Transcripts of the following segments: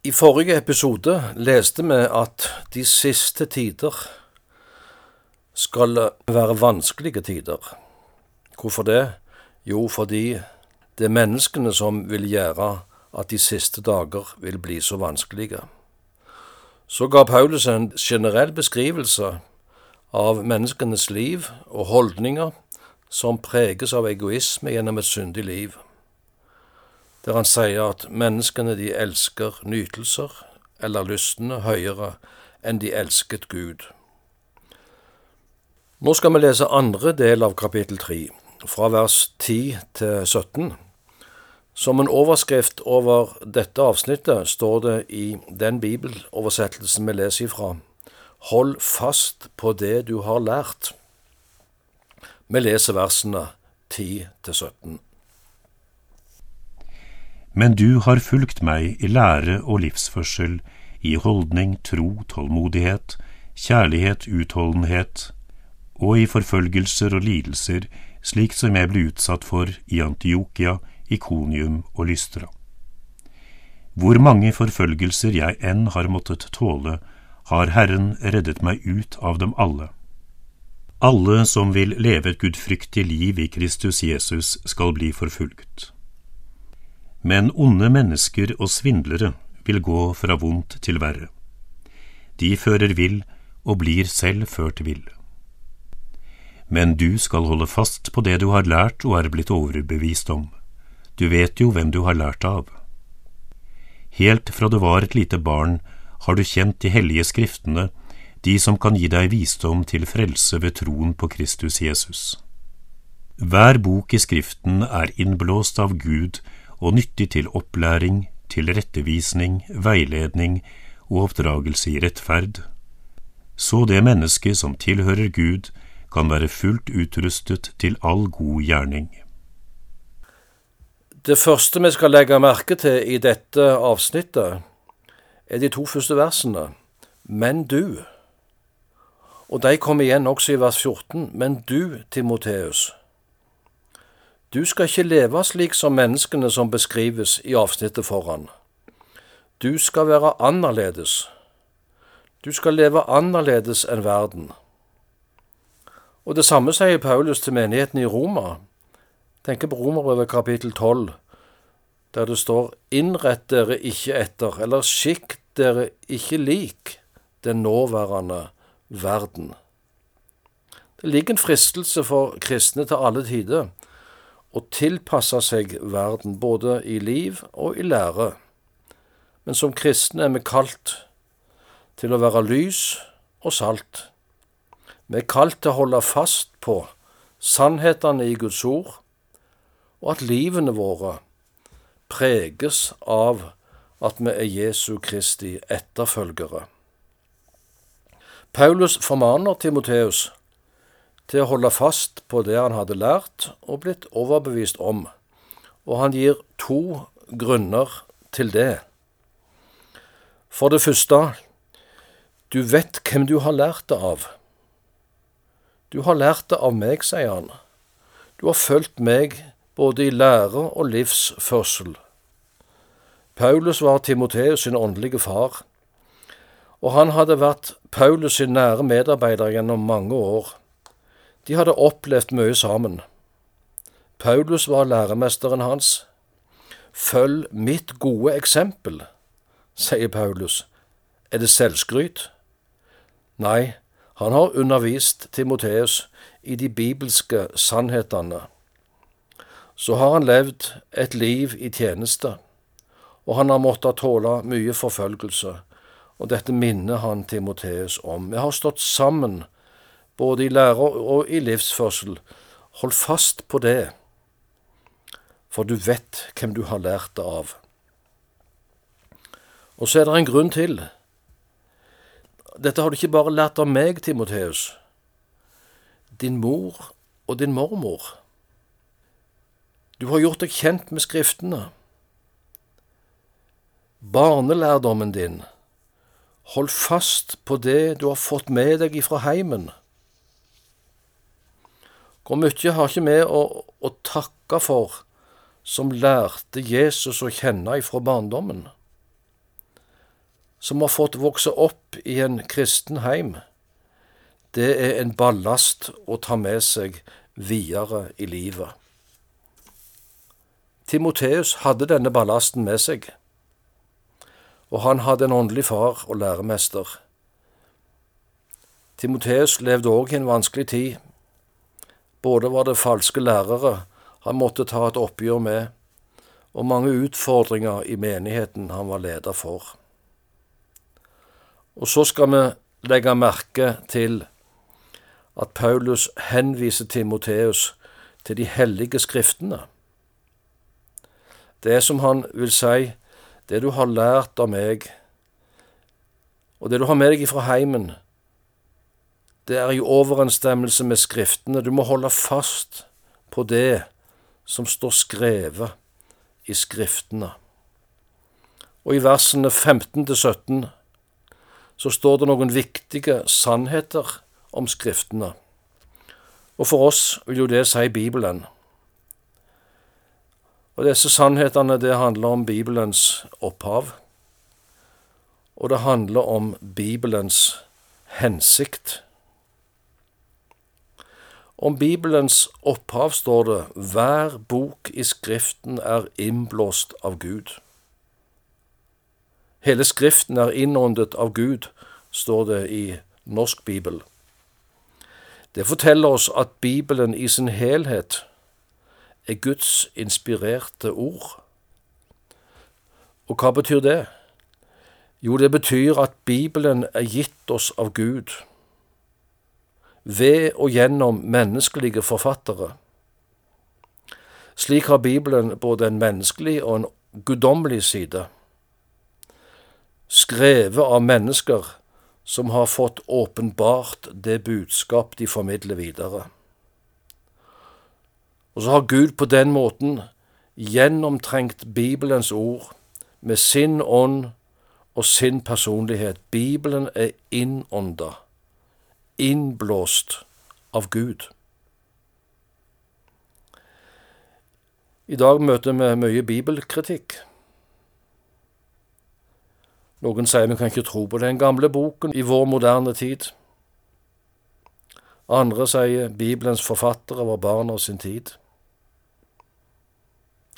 I forrige episode leste vi at de siste tider skal være vanskelige tider. Hvorfor det? Jo, fordi det er menneskene som vil gjøre at de siste dager vil bli så vanskelige. Så ga Paulus en generell beskrivelse av menneskenes liv og holdninger som preges av egoisme gjennom et syndig liv der han sier at menneskene de elsker nytelser eller lystene høyere enn de elsket Gud. Nå skal vi lese andre del av kapittel 3, fra vers 10 til 17. Som en overskrift over dette avsnittet står det i den bibeloversettelsen vi leser ifra, Hold fast på det du har lært. Vi leser versene 10 til 17. Men du har fulgt meg i lære og livsførsel, i holdning, tro, tålmodighet, kjærlighet, utholdenhet, og i forfølgelser og lidelser, slik som jeg ble utsatt for i Antiokia, Ikonium og Lystra. Hvor mange forfølgelser jeg enn har måttet tåle, har Herren reddet meg ut av dem alle. Alle som vil leve et gudfryktig liv i Kristus Jesus, skal bli forfulgt. Men onde mennesker og svindlere vil gå fra vondt til verre. De fører vill og blir selv ført vill. Men du skal holde fast på det du har lært og er blitt overbevist om. Du vet jo hvem du har lært av. Helt fra du var et lite barn, har du kjent de hellige skriftene, de som kan gi deg visdom til frelse ved troen på Kristus Jesus. Hver bok i Skriften er innblåst av Gud og nyttig til opplæring, tilrettevisning, veiledning og oppdragelse i rettferd, så det mennesket som tilhører Gud, kan være fullt utrustet til all god gjerning. Det første vi skal legge merke til i dette avsnittet, er de to første versene, men du. Og de kommer igjen også i vers 14, men du, Timoteus. Du skal ikke leve slik som menneskene som beskrives i avsnittet foran. Du skal være annerledes. Du skal leve annerledes enn verden. Og det samme sier Paulus til menigheten i Roma. Tenk på Romerbrevet kapittel 12, der det står Innrett dere ikke etter, eller skikk dere ikke lik den nåværende verden. Det ligger en fristelse for kristne til alle tider å tilpasse seg verden, både i liv og i lære. Men som kristne er vi kalt til å være lys og salt. Vi er kalt til å holde fast på sannhetene i Guds ord, og at livene våre preges av at vi er Jesu Kristi etterfølgere. Paulus formaner Timoteus til å holde fast på det han hadde lært og blitt overbevist om, og han gir to grunner til det. For det første, du vet hvem du har lært det av. Du har lært det av meg, sier han. Du har fulgt meg både i lære og livsførsel. Paulus var Timoteus sin åndelige far, og han hadde vært Paulus sin nære medarbeider gjennom mange år. De hadde opplevd mye sammen. Paulus var læremesteren hans. Følg mitt gode eksempel, sier Paulus. Er det selvskryt? Nei, han har undervist Timoteus i de bibelske sannhetene. Så har han levd et liv i tjeneste, og han har måttet tåle mye forfølgelse, og dette minner han Timoteus om. Vi har stått sammen både i lære og i livsførsel. Hold fast på det, for du vet hvem du har lært det av. Og så er det en grunn til. Dette har du ikke bare lært av meg, Timoteus. Din mor og din mormor. Du har gjort deg kjent med Skriftene. Barnelærdommen din. Hold fast på det du har fått med deg ifra heimen. Hvor mye har ikke vi å, å takke for som lærte Jesus å kjenne ifra barndommen? som har fått vokse opp i en kristen heim, det er en ballast å ta med seg videre i livet. Timoteus hadde denne ballasten med seg, og han hadde en åndelig far og læremester. Timoteus levde òg i en vanskelig tid. Både var det falske lærere han måtte ta et oppgjør med, og mange utfordringer i menigheten han var leder for. Og så skal vi legge merke til at Paulus henviser Timoteus til de hellige skriftene. Det som han vil si, det du har lært av meg, og det du har med deg fra heimen, det er i overensstemmelse med Skriftene. Du må holde fast på det som står skrevet i Skriftene. Og i versene 15 til 17 så står det noen viktige sannheter om Skriftene. Og for oss vil jo det si Bibelen. Og disse sannhetene, det handler om Bibelens opphav, og det handler om Bibelens hensikt. Om Bibelens opphav står det hver bok i Skriften er innblåst av Gud. Hele Skriften er innåndet av Gud, står det i Norsk Bibel. Det forteller oss at Bibelen i sin helhet er Guds inspirerte ord. Og hva betyr det? Jo, det betyr at Bibelen er gitt oss av Gud ved og gjennom menneskelige forfattere. Slik har Bibelen både en menneskelig og en guddommelig side, skrevet av mennesker som har fått åpenbart det budskap de formidler videre. Og så har Gud på den måten gjennomtrengt Bibelens ord med sin ånd og sin personlighet. Bibelen er innånda innblåst av Gud. I dag møter vi mye bibelkritikk. Noen sier vi kan ikke tro på den gamle boken i vår moderne tid. Andre sier Bibelens forfattere var barn av sin tid.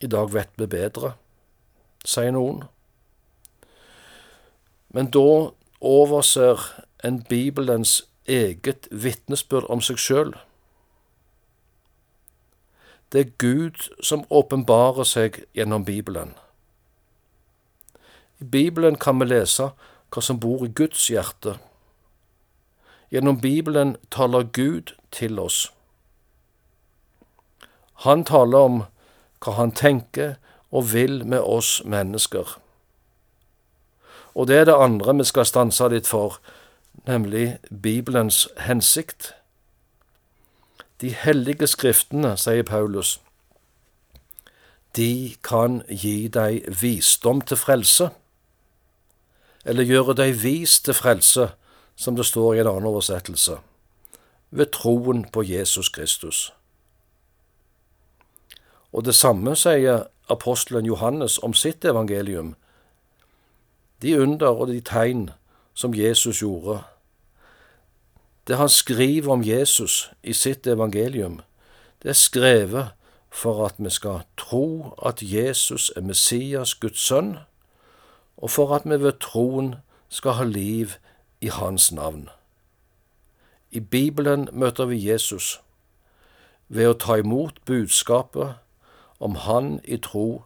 I dag vet vi bedre, sier noen. Men da overser en Bibelens eget vitnesbyrd om seg sjøl. Det er Gud som åpenbarer seg gjennom Bibelen. I Bibelen kan vi lese hva som bor i Guds hjerte. Gjennom Bibelen taler Gud til oss. Han taler om hva han tenker og vil med oss mennesker. Og det er det andre vi skal stanse litt for, nemlig Bibelens hensikt. De hellige skriftene, sier Paulus, de kan gi deg visdom til frelse, eller gjøre deg vis til frelse, som det står i en annen oversettelse, ved troen på Jesus Kristus. Og det samme sier apostelen Johannes om sitt evangelium. De under og de tegn som Jesus gjorde. Det han skriver om Jesus i sitt evangelium, det er skrevet for at vi skal tro at Jesus er Messias, Guds sønn, og for at vi ved troen skal ha liv i Hans navn. I Bibelen møter vi Jesus. Ved å ta imot budskapet om Han i tro,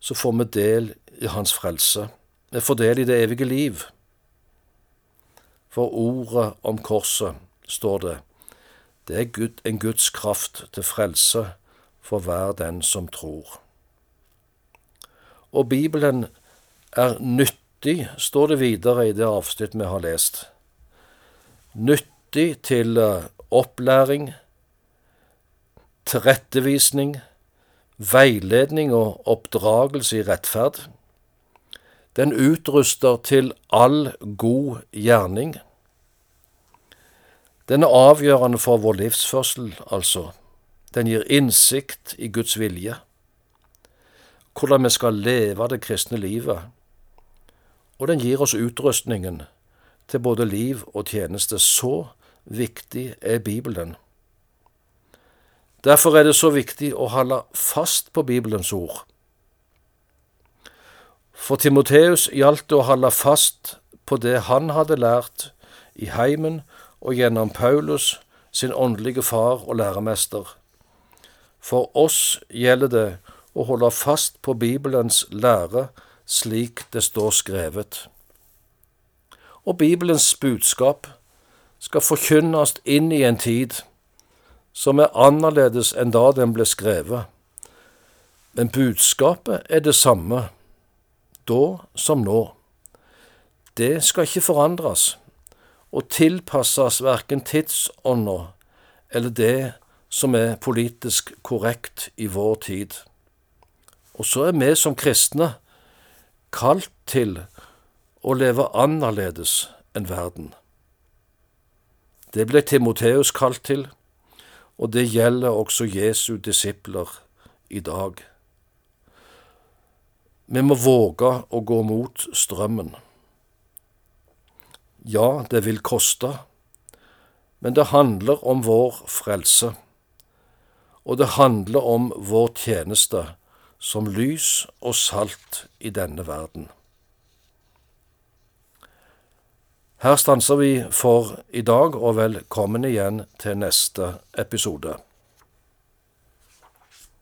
så får vi del i Hans frelse. Vi får del i det evige liv. For ordet om korset, står det, det er Gud, en Guds kraft til frelse for hver den som tror. Og Bibelen er nyttig, står det videre i det avsnitt vi har lest. Nyttig til eh, opplæring, tilrettevisning, veiledning og oppdragelse i rettferd den utruster til all god gjerning. Den er avgjørende for vår livsførsel, altså. Den gir innsikt i Guds vilje, hvordan vi skal leve det kristne livet, og den gir oss utrustningen til både liv og tjeneste. Så viktig er Bibelen. Derfor er det så viktig å holde fast på Bibelens ord. For Timoteus gjaldt det å holde fast på det han hadde lært i heimen og gjennom Paulus, sin åndelige far og læremester. For oss gjelder det å holde fast på Bibelens lære slik det står skrevet. Og Bibelens budskap skal forkynnes inn i en tid som er annerledes enn da den ble skrevet. Men budskapet er det samme, da som nå. Det skal ikke forandres og tilpasses verken tidsånda eller det som er politisk korrekt i vår tid. Og så er vi som kristne kalt til å leve annerledes enn verden. Det ble Timoteus kalt til, og det gjelder også Jesu disipler i dag. Vi må våge å gå mot strømmen. Ja, det vil koste, men det handler om vår frelse, og det handler om vår tjeneste som lys og salt i denne verden. Her stanser vi for i dag, og velkommen igjen til neste episode.